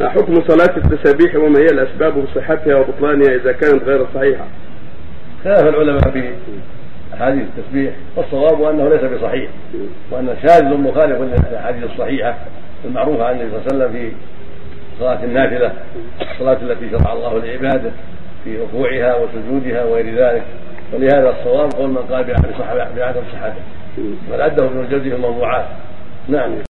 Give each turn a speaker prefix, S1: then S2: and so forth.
S1: ما حكم صلاة التسابيح وما هي الأسباب صحتها وبطلانها إذا كانت غير صحيحة؟
S2: خلاف العلماء في أحاديث التسبيح والصواب أنه ليس بصحيح وأن شاذ مخالف للأحاديث الصحيحة المعروفة عن النبي صلى الله عليه وسلم في صلاة النافلة الصلاة التي شرع الله لعباده في ركوعها وسجودها وغير ذلك. ولهذا الصواب قول من قال بعدم صحته بل أده ابن الجوزي في الموضوعات نعم.